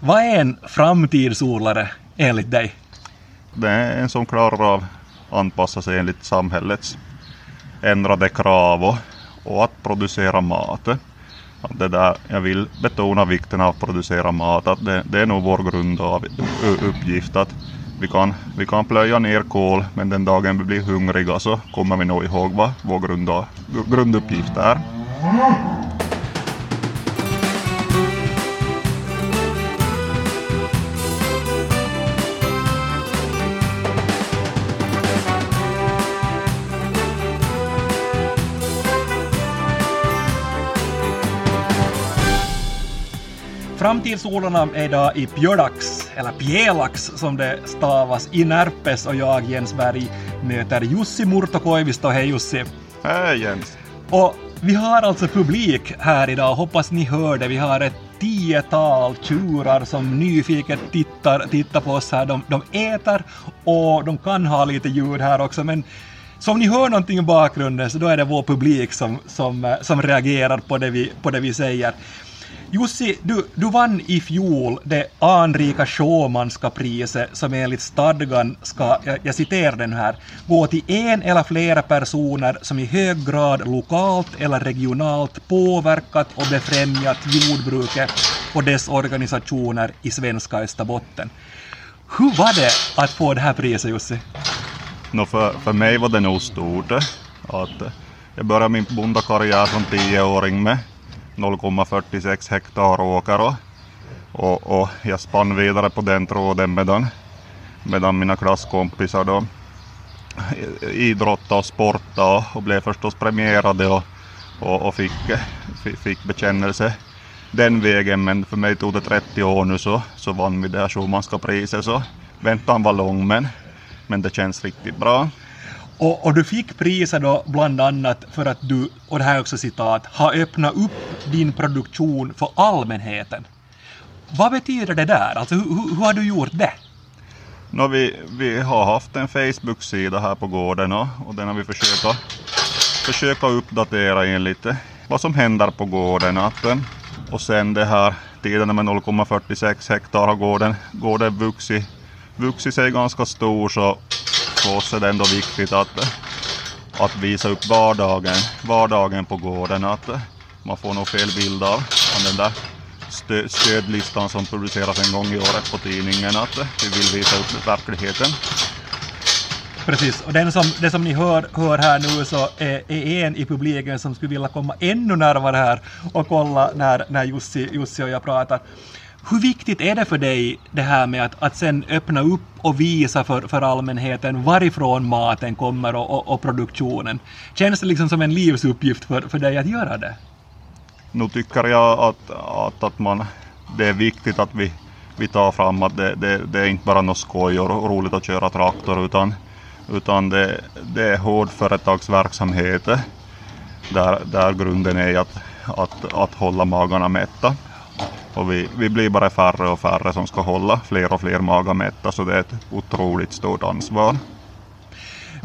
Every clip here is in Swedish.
Vad är en framtidsodlare enligt dig? Det är en som klarar av att anpassa sig enligt samhällets ändrade krav och, och att producera mat. Att det där, jag vill betona vikten av att producera mat. Att det, det är nog vår grunduppgift. Att vi, kan, vi kan plöja ner kol men den dagen vi blir hungriga så kommer vi nog ihåg vad vår grund, grunduppgift är. Framtidsodlarna är idag i Pjödax, eller Pjelax som det stavas, i Närpes och jag, Jens Berg, möter Jussi Murto Hej Jussi! Hej Jens! Och vi har alltså publik här idag, hoppas ni hör det. Vi har ett tiotal tjurar som nyfiket tittar, tittar på oss här. De, de äter och de kan ha lite ljud här också, men så om ni hör någonting i bakgrunden så då är det vår publik som, som, som reagerar på det vi, på det vi säger. Jussi, du, du vann i fjol det anrika Sjåmanska priset som enligt stadgan ska, jag, jag citerar den här, gå till en eller flera personer som i hög grad lokalt eller regionalt påverkat och befrämjat jordbruket och dess organisationer i svenska Österbotten. Hur var det att få det här priset Jussi? No, för, för mig var det nog stort. Eh, att eh, jag började min bondakarriär som tioåring med 0,46 hektar åker och, och, och, jag spann vidare på den tråden medan, medan mina klasskompisar då idrottade och sportade och, blev förstås premierade och, och, och fick, fick bekännelse den vägen men för mig tog det 30 år nu så, så vann vi det här Schumanska priset så väntan var lång men, men det känns riktigt bra. Och, och, du fick priset då bland annat för att du, och det här är också citat, har öppnat upp din produktion för allmänheten. Vad betyder det där? Alltså hur, hur, hur har du gjort det? No, vi, vi har haft en Facebook-sida här på gården och, och den har vi försökt, att uppdatera enligt vad som händer på gården. Att, och sen det här tiden med 0,46 hektar har gården, gården vuxit, vuxit sig ganska stor så för oss är det ändå viktigt att, att visa upp vardagen, vardagen på gården. Att man får nog fel bild av den där stö, stödlistan som publiceras en gång i året på tidningen. Att vi vill visa upp verkligheten. Precis, och den som, det som ni hör, hör här nu så är, är en i publiken som skulle vilja komma ännu närmare här och kolla när, när Jussi, Jussi och jag pratar. Hur viktigt är det för dig det här med att, att sen öppna upp och visa för, för allmänheten varifrån maten kommer och, och, och produktionen? Känns det liksom som en livsuppgift för, för dig att göra det? Nu tycker jag att, att, att man, det är viktigt att vi, vi tar fram att det, det, det är inte bara något skoj och roligt att köra traktor utan, utan det, det är hård företagsverksamhet där, där grunden är att, att, att hålla magarna mätta. Och vi, vi blir bara färre och färre som ska hålla fler och fler magar mätta så det är ett otroligt stort ansvar.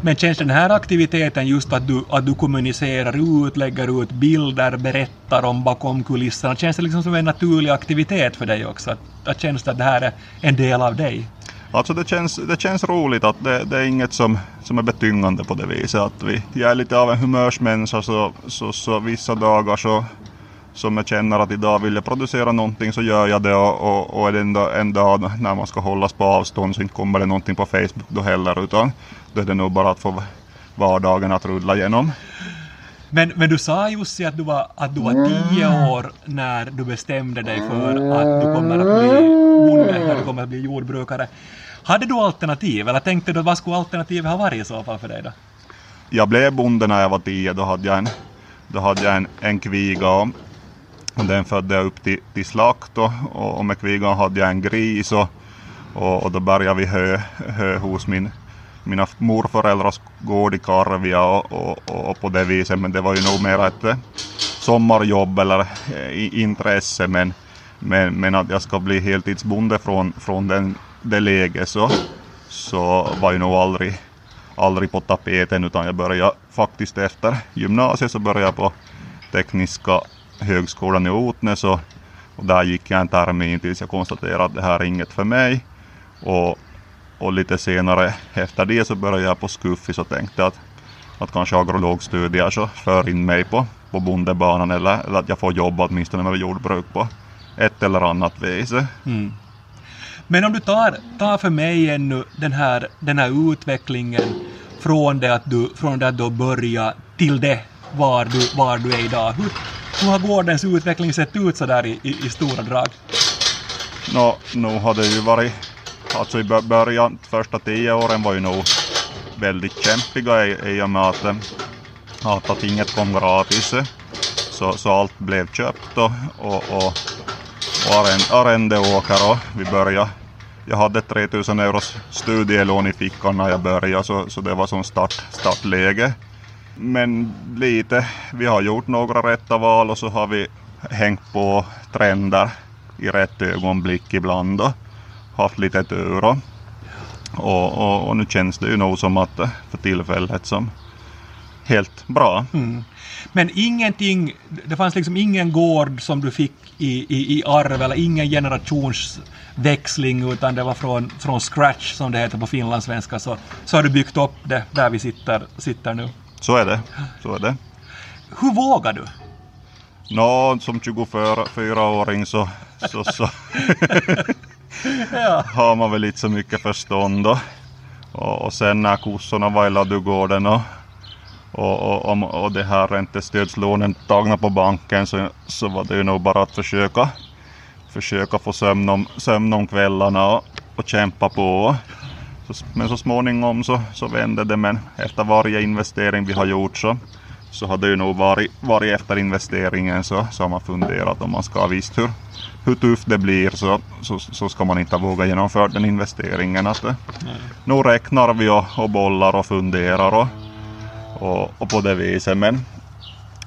Men känns den här aktiviteten just att du, att du kommunicerar ut, lägger ut bilder, berättar om bakom kulisserna, känns det liksom som en naturlig aktivitet för dig också? Att, att känns det att det här är en del av dig? Alltså det känns, det känns roligt att det, det är inget som, som är betyngande på det viset. Att vi, jag är lite av en humörsmänniska så, så, så vissa dagar så som jag känner att idag vill jag producera någonting så gör jag det och, och, och är det en, en dag när man ska hållas på avstånd så inte kommer det någonting på Facebook då heller utan då är det nog bara att få vardagen att rulla igenom. Men, men du sa Jussi att du, var, att du var tio år när du bestämde dig för att du kommer att bli bonde, när du kommer att bli jordbrukare. Hade du alternativ eller tänkte du vad skulle alternativet ha varit i så fall för dig då? Jag blev bonde när jag var tio, då hade jag en, då hade jag en, en kviga och den födde jag upp till, till slakt och, och med kvigan hade jag en gris och, och, och då började vi hö, hö hos min, mina morföräldrars gård i Karvia och, och, och, på det viset. Men det var ju nog mer ett eh, sommarjobb eller eh, intresse. Men, men, men att jag ska bli heltidsbonde från, från den, det läget så, så var ju nog aldrig, aldrig på tapeten utan jag började faktiskt efter gymnasiet så började jag på tekniska högskolan i Otnäs och Och där gick jag en termin tills jag konstaterade att det här är inget för mig. Och, och lite senare efter det så började jag på Skuffis och tänkte att, att kanske agrologstudier så för in mig på, på bondebanan eller, eller att jag får jobba åtminstone med jordbruk på ett eller annat vis. Mm. Men om du tar, tar för mig ännu den här, den här utvecklingen från det att du, från det att du började till det var du, var du är idag. Hur, hur har gårdens utveckling sett ut sådär i, i, i stora drag? Nå, nu har det ju varit, alltså i början, första tio åren var ju nog väldigt kämpiga i, i och med att, eh, att, att inget kom gratis. Så, så allt blev köpt och, och, och, och arrendeåkare. Vi började jag hade 3000 euros studielån i fickan när jag började så, så det var som start, startläge. Men lite, vi har gjort några rätta val och så har vi hängt på trender i rätt ögonblick ibland och haft lite tur. Och, och, och, nu känns det ju nog som att eh, för tillfället som helt bra. Mm. Men ingenting, det fanns liksom ingen gård som du fick i, i, i arv eller ingen generationsväxling utan det var från, från scratch som det heter på finlandssvenska så, så har du byggt upp det där vi sitter, sitter nu. Så är det. Så är det. Hur vågar du? Nå, som 24-åring så, så, så ja. har man väl inte så mycket förstånd. Och, och sen när kossorna var i ladugården och, och, och, och det här räntestödslånen tagna på banken så, så var det ju nog bara att försöka, försöka få sömn om, sömn om kvällarna och, och kämpa på. Men så småningom så, så vände det men efter varje investering vi har gjort så, så har det ju nog varit, varit efter investeringen så, så har man funderat om man ska ha visst hur, hur tufft det blir så, så, så ska man inte våga genomföra den investeringen. Att, nu räknar vi och, och bollar och funderar och, och, och på det viset. Men,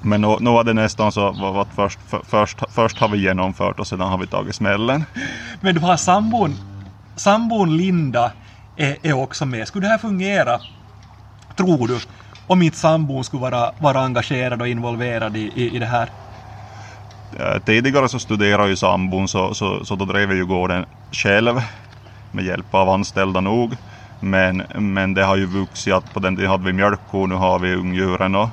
men nu, nu var det nästan så att först, för, först, först har vi genomfört och sedan har vi tagit smällen. Men du har sambon, sambon Linda är, är också med. Skulle det här fungera, tror du, om inte sambon skulle vara, vara engagerad och involverad i, i, i det här? Eh, tidigare så studerade ju sambon så, så, så då drev jag ju gården själv med hjälp av anställda nog. Men, men det har ju vuxit att på den tiden hade vi mjölkkor, nu har vi ungdjuren och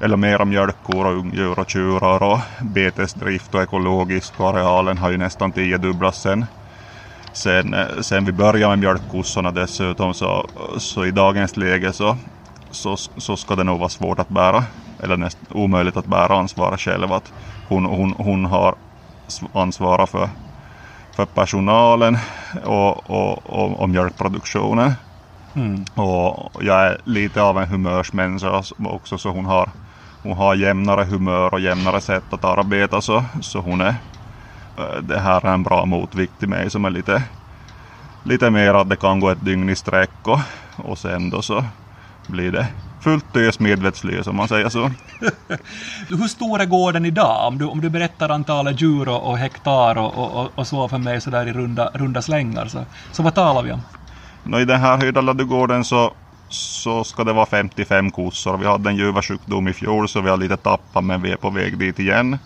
eller mera mjölkkor och ungdjur och tjurar och betesdrift och ekologisk och arealen har ju nästan tiodubblats sen sen, sen vi började med mjölkkossorna dessutom så, så i dagens läge så, så, så ska det nog vara svårt att bära eller nästan omöjligt att bära ansvaret själv. Att hon, hon, hon har ansvarat för, för personalen och, och, och, och mjölkproduktionen. Mm. Och jag är lite av en humörsmänniska också så hon har, hon har jämnare humör och jämnare sätt att arbeta så, så hon är Eh, det här är en bra motvikt till mig som är lite, lite mer att det kan gå ett dygn i sträck och, och sen då så blir det fullt ös medvetslös om man säger så. Hur stor är gården idag? Om du, om du berättar antalet djur och, och hektar och, och, och, så för mig så där i runda, runda slängar så, så vad talar vi om? No, I den här Höjdaladugården så, så ska det vara 55 kossor. Vi hade en ljuvarsjukdom i fjol så vi har lite tappat men vi är på väg dit igen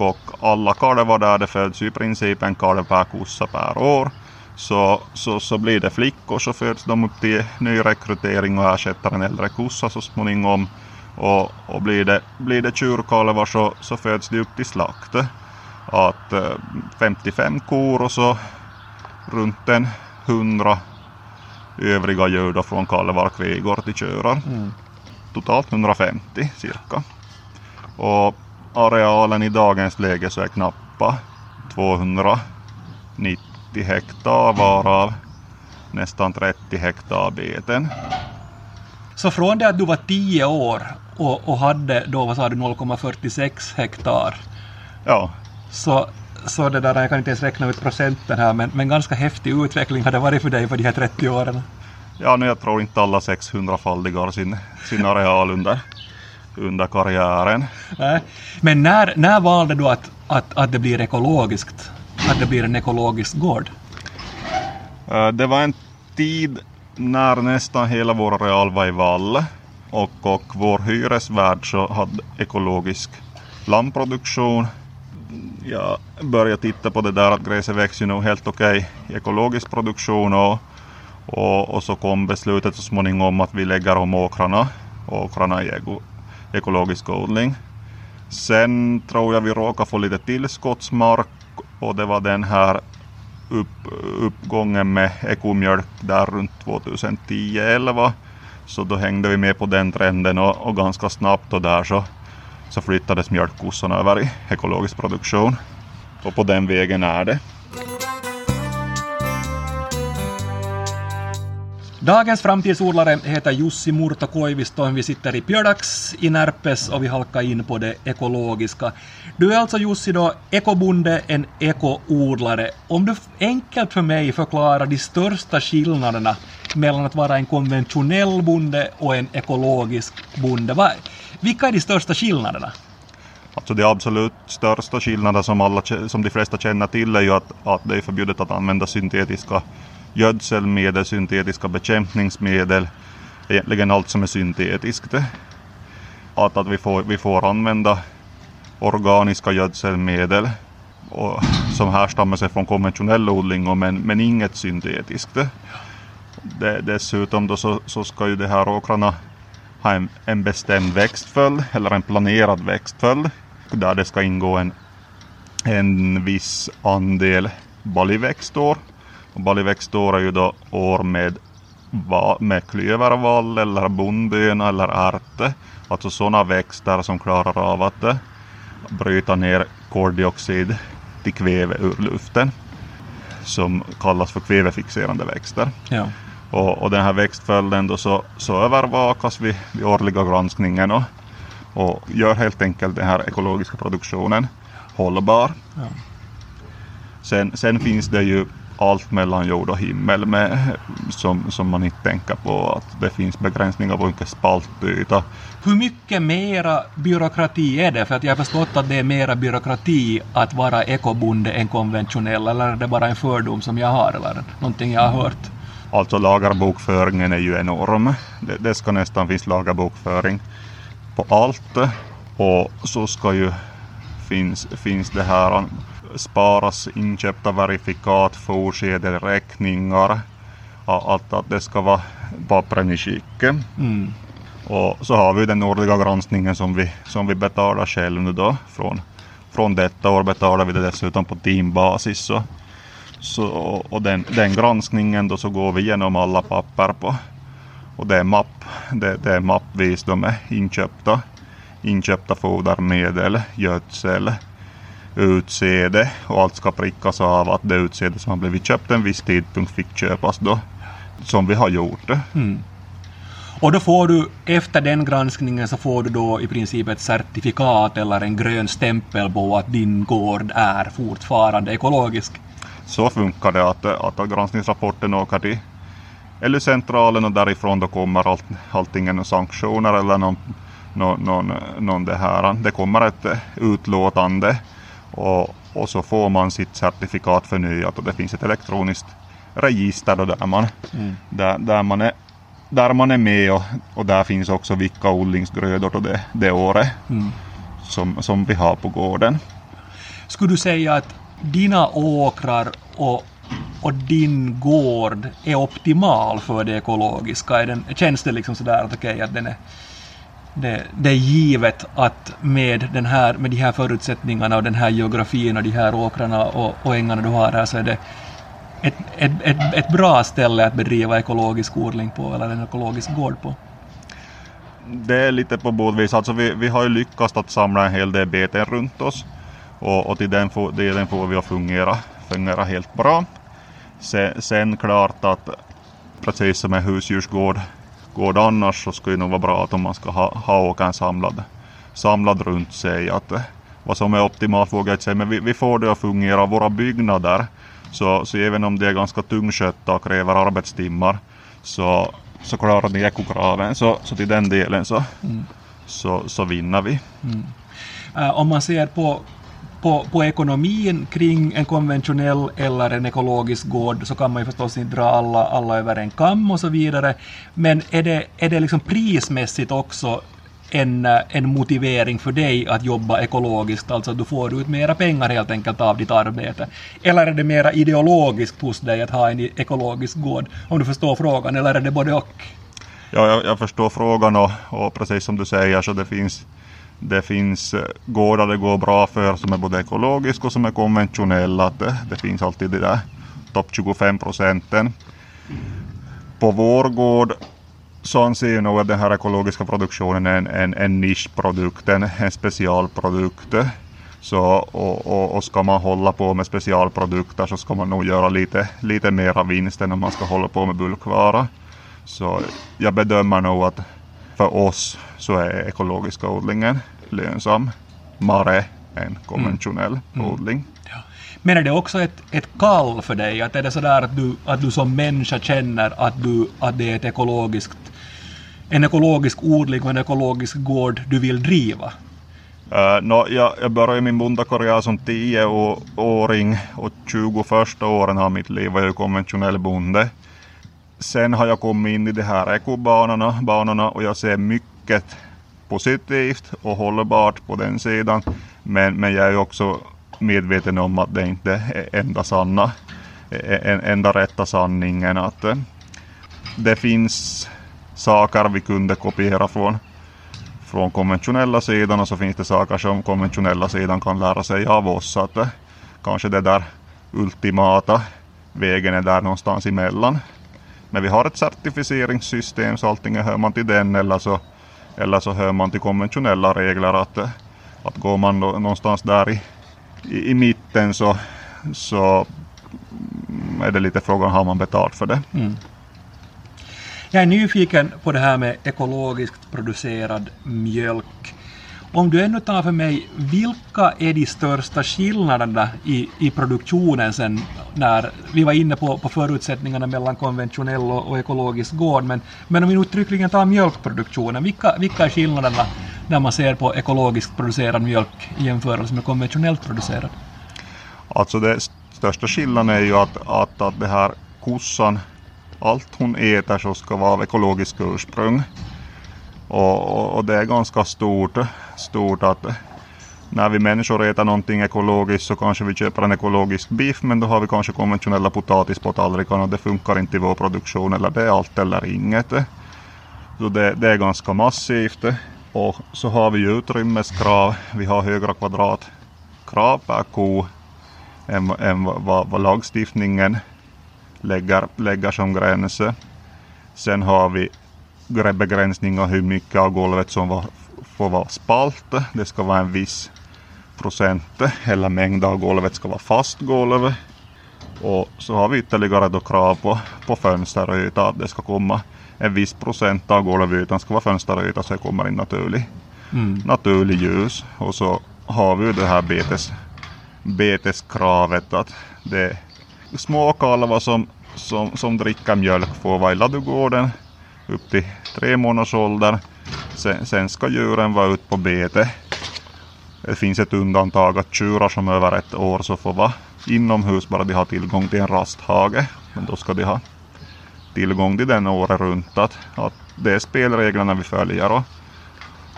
och alla kalvar där det föds i princip en kalv per kossa per år. Så, så, så blir det flickor så föds de upp till nyrekrytering och ersätter en äldre kossa så småningom. Och, och blir det, blir det tjurkalvar så, så föds de upp till slakt. Att 55 eh, kor och så runt en 100 övriga djur från kalvar, kvigor till tjurar. Mm. Totalt 150 cirka. Och arealen i dagens läge så är knappa 290 hektar varav nästan 30 hektar beten. Så från det att du var 10 år och, och hade då, vad sa du, 0,46 hektar. Ja. Så, så det där, jag kan inte ens räkna ut procenten här, men, men ganska häftig utveckling har det varit för dig på de här 30 åren. Ja, nu jag tror inte alla 600-faldigar sin, sin areal under under karriären. Men när, när valde du att, att, att det blir ekologiskt? Att det blir en ekologisk gård? Eh, det var en tid när nästan hela vår areal var i vall och, och vår hyresvärd så hade ekologisk lammproduktion. jag började titta på det där att gräset växer nog helt okej i ekologisk produktion och, och, och, så kom beslutet så småningom att vi lägger om åkrarna, åkrarna i ekologisk odling. Sen tror jag vi råkade få lite tillskottsmark och det var den här upp, uppgången med ekomjölk där runt 2010-11. Så då hängde vi med på den trenden och, och ganska snabbt och där så, så flyttades mjölkkossorna över i ekologisk produktion. Och på den vägen är det. Dagens framtidsodlare heter Jussi Murto Koivisto. Vi sitter i Pjödax i Närpes och vi halkar in på det ekologiska. Du är alltså Jussi då ekobonde, en ekoodlare. Om du enkelt för mig förklarar de största skillnaderna mellan att vara en konventionell bonde och en ekologisk bonde. Vilka är de största skillnaderna? Alltså de absolut största skillnaderna som, alla, som de flesta känner till är ju att, att det är förbjudet att använda syntetiska gödselmedel, syntetiska bekämpningsmedel, egentligen allt som är syntetiskt. Att, att vi, får, vi får använda organiska gödselmedel och, som härstammar sig från konventionell odling men, men inget syntetiskt. Det, dessutom då så, så ska ju de här åkrarna ha en, en bestämd växtföljd eller en planerad växtföljd där det ska ingå en, en viss andel baljväxtår och baljväxtår är ju då år med, med klövervall eller bondböna eller ärte. Alltså sådana växter som klarar av att eh, bryta ner koldioxid till kväve ur luften. Som kallas för kvävefixerande växter. Ja. Och, och, den här växtföljden då så, så övervakas vid, vid årliga granskningen och, och gör helt enkelt den här ekologiska produktionen hållbar. Ja. Sen, sen finns det ju allt mellan jord och himmel med, som, som man inte tänker på att det finns begränsningar på mycket spaltyta. Hur mycket mera byråkrati är det? För att jag har förstått att det är mera byråkrati att vara ekobonde än konventionell eller är det bara en fördom som jag har eller någonting jag har hört? Alltså lagarbokföringen är ju enorm. Det, det ska nästan finnas lagarbokföring på allt och så ska ju finns, finns det här sparas inköpta verifikat, räkningar. Att, att det ska vara pappren i skick. Mm. Och så har vi den årliga granskningen som vi, som vi betalar själv nu då. Från, från detta år betalar vi det dessutom på teambasis. Så, så, och den, den granskningen då så går vi igenom alla papper på. Och det är mapp, det, det är mappvis de är inköpta. Inköpta fodermedel, gödsel, utsäde och allt ska prickas av att det utsäde som har blivit köpt en viss tidpunkt fick köpas då. Som vi har gjort. Mm. Och då får du, efter den granskningen så får du då i princip ett certifikat eller en grön stämpel på att din gård är fortfarande ekologisk. Så funkar det att, att granskningsrapporten åker till LU-centralen och därifrån då kommer allt, allting sanktioner eller någon, någon, någon, någon det här. Det kommer ett utlåtande och, och så får man sitt certifikat förnyat och det finns ett elektroniskt register där man, mm. där, där man är där man är med och, och där finns också vilka odlingsgrödor då det, det året mm. som, som vi har på gården. Skulle du säga att dina åkrar och, och din gård är optimal för det ekologiska? Är den, känns det liksom sådär att okej okay, att den är det, det, är givet att med, den här, med de här förutsättningarna och den här geografin och de här åkrarna och, och ängarna du har här så är det ett, ett, ett, ett bra ställe att bedriva ekologisk odling på eller en ekologisk gård på. Det är lite på båda vis. Alltså vi, vi har ju lyckats att samla en hel del beten runt oss och, och till den får, den får vi att fungera, fungera helt bra. Sen, sen klart att precis som en husdjursgård går det annars så skulle det nog vara bra att om man ska ha, ha åkern samlad, samlad runt sig. Att, eh, vad som är optimalt vågar jag inte säga, men vi, vi får det att fungera. Våra byggnader, så, så även om det är ganska tungskötta och kräver arbetstimmar, så, så klarar de ekokraven. Så, så till den delen så, mm. så, så vinner vi. Mm. Uh, om man ser på på, på ekonomin kring en konventionell eller en ekologisk gård så kan man ju förstås inte dra alla, alla över en kam och så vidare. Men är det, är det liksom prismässigt också en, en motivering för dig att jobba ekologiskt, alltså att du får ut mera pengar helt enkelt av ditt arbete? Eller är det mera ideologiskt hos dig att ha en ekologisk gård? Om du förstår frågan, eller är det både och? Ja, jag, jag förstår frågan och, och precis som du säger så det finns det finns eh, gårdar det går bra för som är både ekologiska och som är konventionella. Det, det finns alltid de där topp 25 procenten. På vår gård så anser jag nog att den här ekologiska produktionen är en, en, en nischprodukt, en, en specialprodukt. Så, och, och, och, ska man hålla på med specialprodukter så ska man nog göra lite, lite mera vinst än om man ska hålla på med bulkvara. Så jag bedömer nog att för oss så är ekologiska odlingen lönsam mare än konventionell mm. odling. Ja. Men är det också ett, ett kall för dig? Att är det sådär att du, att du som människa känner att, du, att det är ett ekologiskt, en ekologisk odling och en ekologisk gård du vill driva? Uh, no, jag, jag började min bondakarriär som 10-åring och 20 första åren av mitt liv var jag konventionell bonde. Sen har jag kommit in i de här ekobanorna banorna, och jag ser mycket positivt och hållbart på den sidan. Men, men jag är också medveten om att det inte är enda sanna, e-, en, enda rätta sanningen. Att eh, det finns saker vi kunde kopiera från, från konventionella sidan och så finns det saker som konventionella sidan kan lära sig av oss. Att eh, kanske det där ultimata vägen är där någonstans emellan. Men vi har ett certifieringssystem så antingen hör man till den eller så, eller så hör man till konventionella regler att, att går man någonstans där i, i, i mitten så, så är det lite frågan har man betalt för det. Mm. Jag är nyfiken på det här med ekologiskt producerad mjölk. Om du ännu tar för mig, vilka är de största skillnaderna i, i produktionen sen när vi var inne på, på förutsättningarna mellan konventionell och, och ekologisk gård, men, men om vi uttryckligen tar mjölkproduktionen, vilka, vilka är skillnaderna när man ser på ekologiskt producerad mjölk i jämförelse med konventionellt producerad? Alltså det största skillnaden är ju att, att, att det här kossan, allt hon äter så ska vara av ekologiskt ursprung. Och, och, det är ganska stort, stort att när vi människor äter någonting ekologiskt så kanske vi köper en ekologisk biff men då har vi kanske konventionella potatis på tallriken och det funkar inte i vår produktion eller det är allt eller inget. Så det, det är ganska massivt. Och så har vi utrymmeskrav. Vi har högre kvadratkrav per ko än, än vad, vad lagstiftningen lägger, lägger som gräns. Sen har vi begränsningar hur mycket av golvet som var, får vara spalt. Det ska vara en viss procent eller mängd av golvet ska vara fast golv. Och så har vi ytterligare då krav på, på fönsteryta att det ska komma en viss procent av golvytan ska vara fönsteryta så det kommer in naturlig, mm. naturlig ljus. Och så har vi det här betes, beteskravet att det är små kalvar som, som, som dricker mjölk får vara i ladugården upp till tre månaders ålder. Sen, sen ska djuren vara ute på bete. Det finns ett undantag att tjurar som över ett år så får vara inomhus bara de har tillgång till en rasthage. Men då ska de ha tillgång till den året runt. Att, att det är spelreglerna vi följer och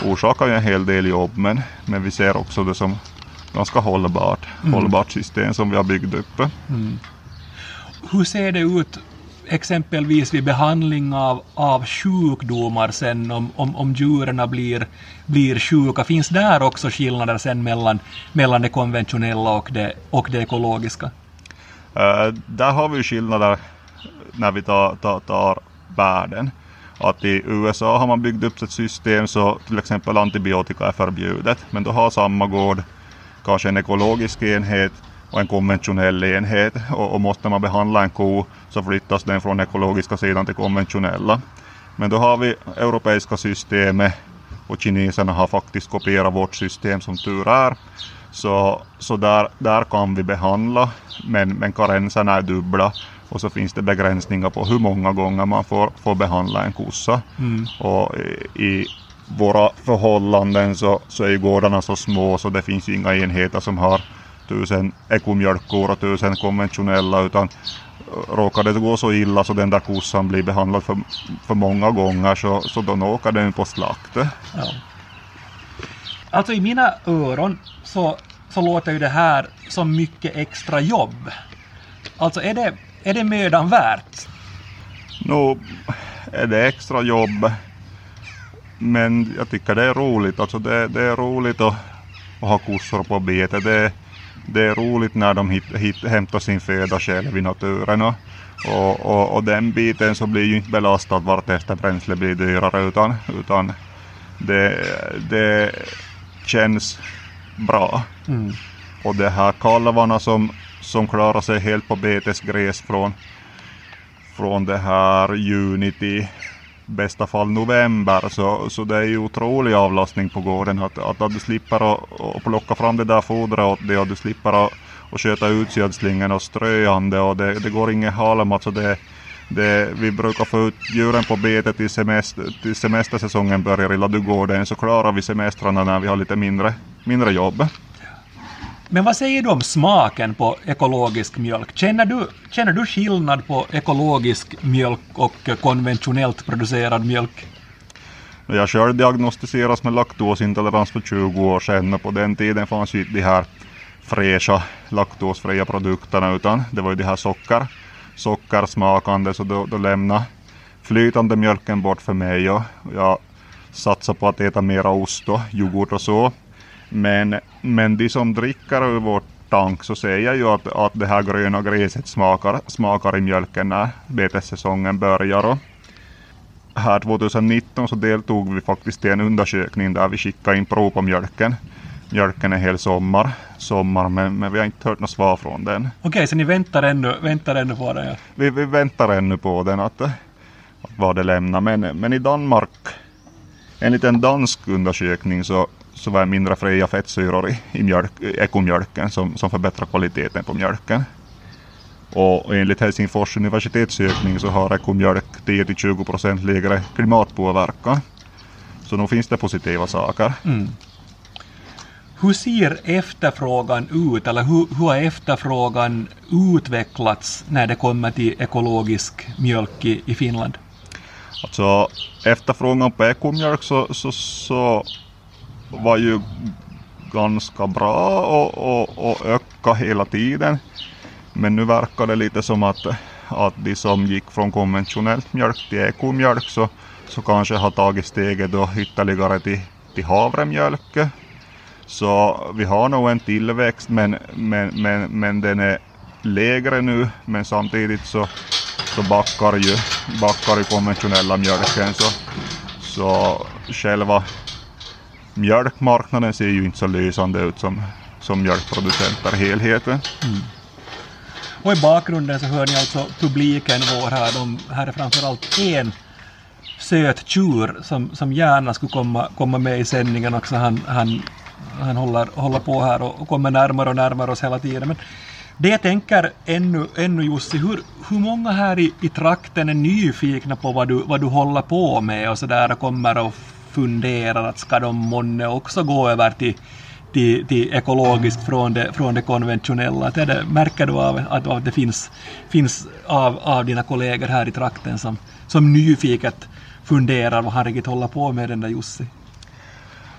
orsakar ju en hel del jobb men, men vi ser också det som ganska hållbart, mm. hållbart system som vi har byggt upp. Mm. Hur ser det ut exempelvis vid behandling av, av sjukdomar sen om, om, om djuren blir, blir sjuka, finns där också skillnader sen mellan, mellan det konventionella och det, och det ekologiska? Uh, där har vi skillnader när vi tar, tar, tar världen. Att i USA har man byggt upp ett system så till exempel antibiotika är förbjudet. Men då har samma gård kanske en ekologisk enhet och en konventionell enhet. Och, och måste man behandla en ko så flyttas den från ekologiska sidan till konventionella. Men då har vi europeiska systemet och kineserna har faktiskt kopierat vårt system som tur är. Så, så där, där kan vi behandla men, men karenserna är dubbla och så finns det begränsningar på hur många gånger man får, får behandla en kossa. Mm. Och i, i, våra förhållanden så, så är gårdarna så små så det finns inga enheter som har tusen ekomjölkkor och tusen konventionella utan råkar det gå så illa så den där kossan blir behandlad för, för många gånger så, så då åker den på slakt. Ja. Alltså i mina öron så, så låter ju det här som mycket extra jobb. Alltså är det, är det mödan värt? Nu är det extra jobb. Men jag tycker det är roligt. Alltså det, det är roligt att, att ha kossor på bete. Det, det är roligt när de hit, hit, hämtar sin föda själv i naturen. Och, och, och, och, den biten så blir ju inte belastad vartefter bränsle blir dyrare utan, utan det, det känns bra. Mm. Och de här kalvarna som, som klarar sig helt på betesgräs från, från det här juni till bästa fall november så, så det är ju otrolig avlastning på gården att, att, att du slipper att, att plocka fram det där fodret åt dig och du slipper att, att sköta utsädslingen och ströande och det, det går ingen halm alltså det, det, vi brukar få ut djuren på bete till, semester, till semestersäsongen börjar i ladugården så klarar vi semestrarna när vi har lite mindre, mindre jobb. Men vad säger du om smaken på ekologisk mjölk? Känner du, känner du skillnad på ekologisk mjölk och konventionellt producerad mjölk? Jag själv diagnostiseras med laktosintolerans för 20 år sedan och på den tiden fanns ju inte de här fräscha laktosfria produkterna utan det var ju de här socker, sockersmakande så då, då lämnade flytande mjölken bort för mig och jag satsade på att äta mera ost och yoghurt och så. Men, men de som dricker ur vår tank så säger ju att, att det här gröna gräset smakar, smakar i mjölken när betessäsongen börjar. Här 2019 så deltog vi faktiskt i en undersökning där vi skickade in prov på mjölken. Mjölken en hel sommar, sommar men, men vi har inte hört något svar från den. Okej, så ni väntar ännu, väntar ännu på den? Ja. Vi, vi väntar ännu på den, att, att vad det lämnar. Men, men i Danmark, enligt en dansk undersökning så så var det mindre fria fettsyror i, i mjölk, ekomjölken som, som förbättrar kvaliteten på mjölken. Och enligt Helsingfors universitetsökning så har ekomjölk 10-20% lägre klimatpåverkan. Så nu finns det positiva saker. Mm. Hur ser efterfrågan ut, eller hur, hur har efterfrågan utvecklats när det kommer till ekologisk mjölk i, i Finland? Alltså efterfrågan på ekomjölk så, så, så var ju ganska bra och, och, och öka hela tiden. Men nu verkar det lite som att, att de som gick från konventionellt mjölk till ekomjölk så, så kanske har tagit steget då ytterligare till, till havremjölk. Så vi har nog en tillväxt men, men, men, men den är lägre nu men samtidigt så, så backar ju backar ju konventionella mjölken så, så själva mjölkmarknaden ser ju inte så lysande ut som, som mjölkproducenter helheten. Mm. Och i bakgrunden så hör ni alltså publiken vår här. De, här är framförallt en söt tjur som, som gärna skulle komma, komma med i sändningen också. Han, han, han håller, håller på här och, kommer närmare och närmare oss hela tiden. Men det jag tänker ännu, ännu Jussi, hur, hur många här i, i trakten är nyfikna på vad du, vad du håller på med och sådär och kommer och funderar att ska de månne också gå över till, till, till ekologiskt från det, från det konventionella? Att det, märker du av att, att det finns, finns av, av dina kollegor här i trakten som, som nyfiket funderar vad han riktigt håller på med den där Jussi?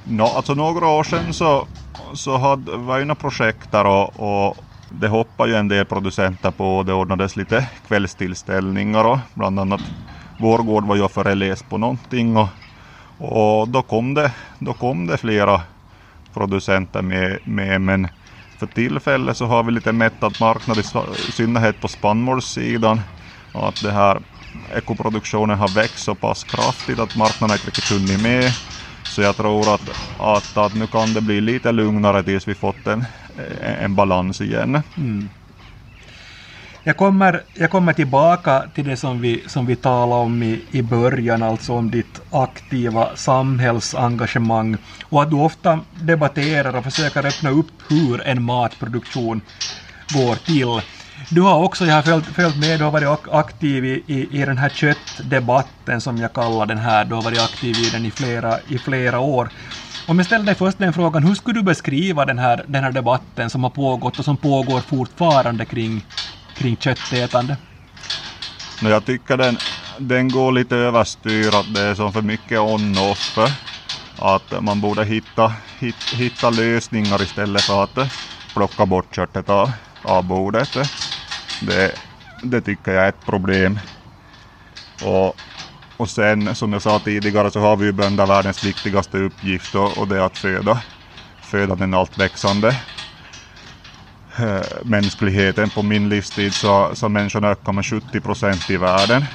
No, alltså några år sedan så, så hade, var ju några projekt där och, och det hoppade ju en del producenter på och det ordnades lite kvällstillställningar och bland annat vår gård var ju föreläst på någonting och och då kom det, då kom det flera producenter med, med men för tillfället så har vi lite mättad marknad i synnerhet på spannmålssidan. Att det här ekoproduktionen har växt så pass kraftigt att marknaden inte riktigt hunnit med. Så jag tror att, att, att nu kan det bli lite lugnare tills vi fått en, en balans igen. Mm. Jag kommer, jag kommer tillbaka till det som vi, som vi talade om i, i början, alltså om ditt aktiva samhällsengagemang och att du ofta debatterar och försöker öppna upp hur en matproduktion går till. Du har också, jag har följt, följt med, du har varit aktiv i, i, i den här köttdebatten som jag kallar den här, du har varit aktiv i den i flera, i flera år. Om jag ställer dig först den frågan, hur skulle du beskriva den här, den här debatten som har pågått och som pågår fortfarande kring, kring köttätande? No, jag tycker den, den går lite överstyr, att det är som för mycket on-off. att man borde hitta, hit, hitta lösningar istället för att plocka bort köttet av, av bordet. Det, det tycker jag är ett problem. Och, och sen som jag sa tidigare så har vi ju bönder världens viktigaste uppgift och, och det är att föda, föda den allt växande Eh, mänskligheten. På min livstid så, så människorna ökar med 70 procent i världen.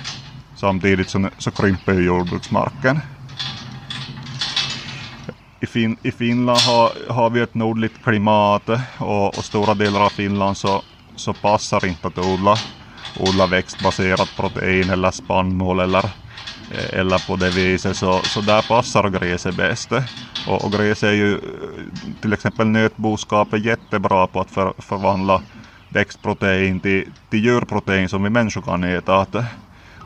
Samtidigt så, så krymper jordbruksmarken. I, fin, I Finland har, har vi ett nordligt klimat och, och stora delar av Finland så, så passar inte att odla, odla växtbaserat protein eller spannmål eller, eller på det viset. Så, så där passar gräset bäst. Och, och gräset är ju till exempel nötboskap är jättebra på att för, förvandla växtprotein till, till djurprotein som vi människor kan äta. Att,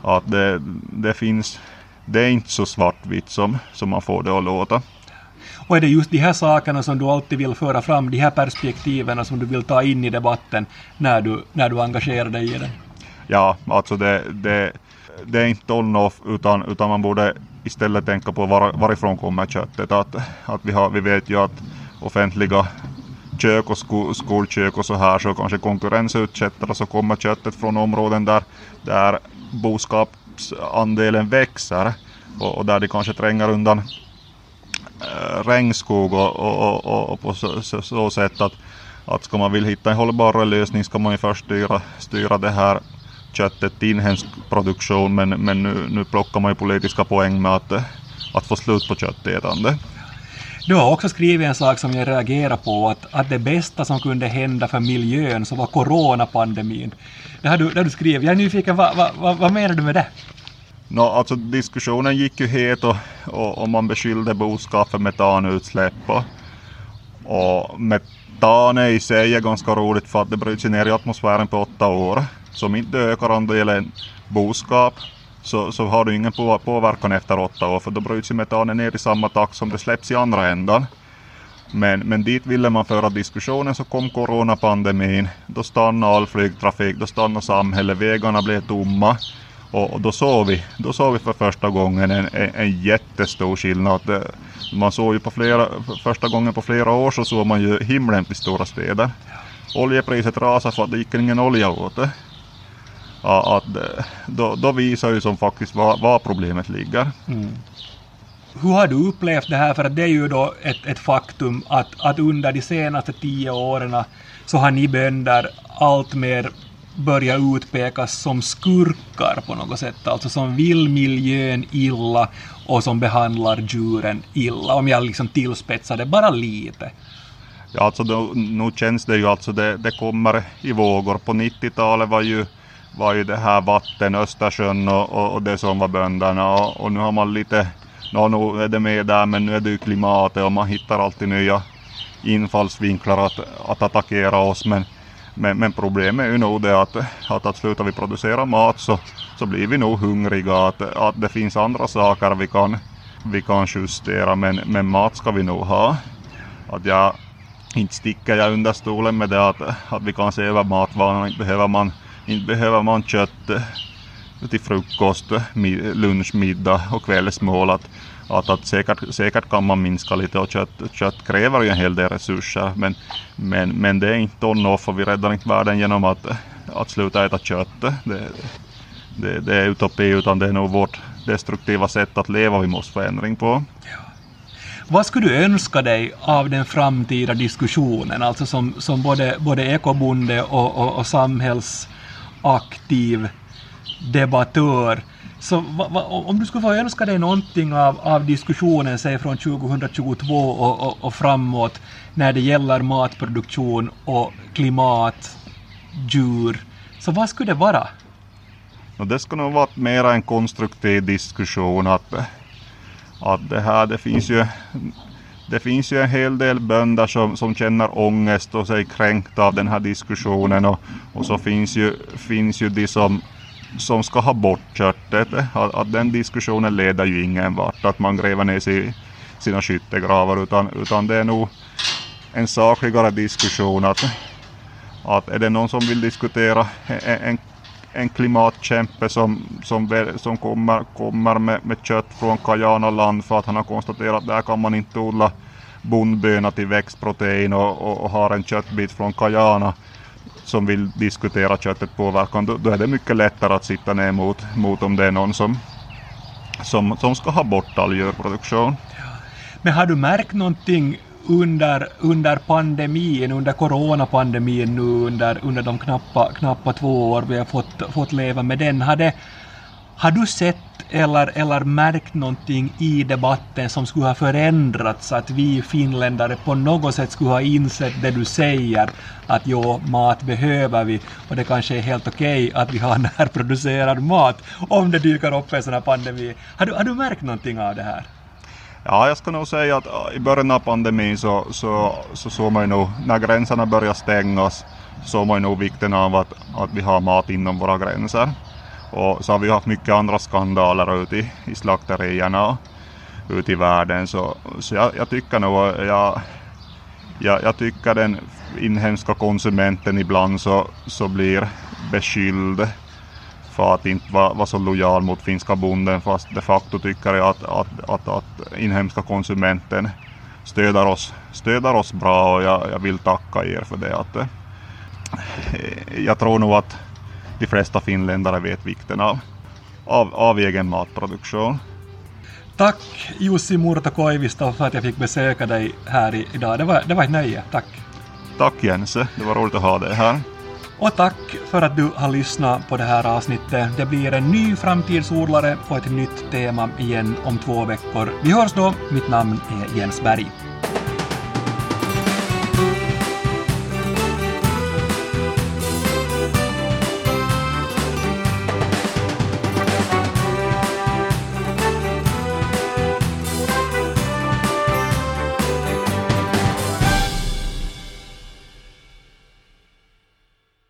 att det, det finns, det är inte så svartvitt som, som man får det att låta. Och är det just de här sakerna som du alltid vill föra fram, de här perspektiven som du vill ta in i debatten när du, när du engagerar dig i den? Ja, alltså det, det, det är inte on-off utan, utan man borde istället tänka på var, varifrån kommer köttet. Att, att vi, har, vi vet ju att offentliga kök och sko, skolkök och så här så kanske konkurrensutsätter så kommer köttet från områden där, där boskapsandelen växer och, och där de kanske tränger undan äh, regnskog och, och, och, och på så, så, så, sätt att, att ska man vill hitta en hållbar lösning ska man ju först styra, styra det här till inhemsk produktion men, men nu, nu plockar man ju politiska poäng med att, att få slut på köttätande. Du har också skrivit en sak som jag reagerar på, att, att det bästa som kunde hända för miljön så var coronapandemin. Det har du, det har du skrivit. Jag är nyfiken, vad, vad, vad menar du med det? No, alltså diskussionen gick ju het och, och, och man beskyllde boskap för metanutsläpp. Och, och metan i sig är ganska roligt för att det bryts ner i atmosfären på åtta år. Så om inte ökar andelen boskap så, så har du ingen på, påverkan efter åtta år för då bryts ju metanen ner i samma takt som det släpps i andra ändan. Men, men dit ville man föra diskussionen så kom coronapandemin. Då stannade all flygtrafik, då stannade samhället, vägarna blev tomma. Och, och, då, såg vi, då såg vi för första gången en, en, en jättestor skillnad. Man såg ju på flera, första gången på flera år så såg man ju himlen i stora städer. Oljepriset rasade för att det gick ingen olja åt det. Att, eh, då, då visar ju som faktiskt var, var problemet ligger. Mm. Hur har du upplevt det här? För att det är ju då ett, ett faktum att, att under de senaste tio åren så har ni bönder allt mer börja utpekas som skurkar på något sätt, alltså som vill miljön illa och som behandlar djuren illa, om jag liksom tillspetsar det bara lite. Ja, alltså då, nu känns det ju alltså det, det kommer i vågor. På 90-talet var ju, var ju det här vatten, Östersjön och, och, och det som var bönderna och, och nu har man lite, ja nu är det med där men nu är det ju klimatet och man hittar alltid nya infallsvinklar att, att attackera oss men men, men problemet är ju nog det att, att, att slutar vi producera mat så, så blir vi nog hungriga. Att, att det finns andra saker vi kan, vi kan justera men, men mat ska vi nog ha. Att jag, inte sticker jag under stolen med det att, att vi kan se över matvanorna. Inte behöver man, inte behöver man kött eh, till frukost, lunch, middag och kvällsmål. Att, att, att säkert, säkert kan man minska lite och kött, kött kräver ju en hel del resurser men, men, men det är inte on-off och vi räddar inte världen genom att, att sluta äta kött. Det, det, det är utopi utan det är nog vårt destruktiva sätt att leva vi måste få ändring på. Ja. Vad skulle du önska dig av den framtida diskussionen, alltså som, som både, både ekobonde och, och, och aktiv debattör? Så va, va, om du skulle få önska dig någonting av, av diskussionen, säg från 2022 och, och, och framåt, när det gäller matproduktion och klimat, djur, så vad skulle det vara? No, det skulle nog vara mer en konstruktiv diskussion. Att, att det här, det finns ju det finns ju en hel del bönder som, som känner ångest och sig kränkta av den här diskussionen och, och så finns ju, finns ju de som som ska ha bort köttet. Att, att den diskussionen leder ju ingen vart, att man gräver ner sig i sina skyttegravar, utan, utan det är nog en sakligare diskussion att, att är det någon som vill diskutera en, en, en klimatkämpe som, som, som kommer, kommer med, med kött från Kajana-land för att han har konstaterat att där kan man inte odla bondböna till växtprotein och, och, och har en köttbit från Kajana som vill diskutera köttets påverkan, då, då, är det mycket lättare att sitta ner mot, mot om det är någon som, som, som ska ha bort all djurproduktion. Men har du märkt någonting under, under pandemin, under coronapandemin nu under, under de knappa, knappa två år vi har fått, fått leva med den, har, det, har du sett eller, eller märkt någonting i debatten som skulle ha förändrats, att vi finländare på något sätt skulle ha insett det du säger, att jo, mat behöver vi och det kanske är helt okej okay att vi har närproducerad mat om det dyker upp en sån här pandemi. Har du, har du märkt någonting av det här? Ja, jag ska nog säga att äh, i början av pandemin så, så, så såg man ju nog, när gränserna började stängas, såg man ju nog vikten av att, att vi har mat inom våra gränser. Och så har vi haft mycket andra skandaler ute i, i slakterierna ute i världen. Så, så jag, jag tycker nog, jag, jag, jag, tycker den inhemska konsumenten ibland så, så blir beskylld för att inte vara, vara så lojal mot finska bonden fast de facto tycker jag att, att, att, att inhemska konsumenten stöder oss, stöder oss bra och jag, jag vill tacka er för det. Att, eh, jag tror nog att de flesta finländare vet vikten av, av, av egen matproduktion. Tack Jussi Murto Koivisto för att jag fick besöka dig här idag. Det var, det var ett nöje. Tack. Tack Jense, det var roligt att ha dig här. Och tack för att du har lyssnat på det här avsnittet. Det blir en ny framtidsodlare och ett nytt tema igen om två veckor. Vi hörs då. Mitt namn är Jens Berg.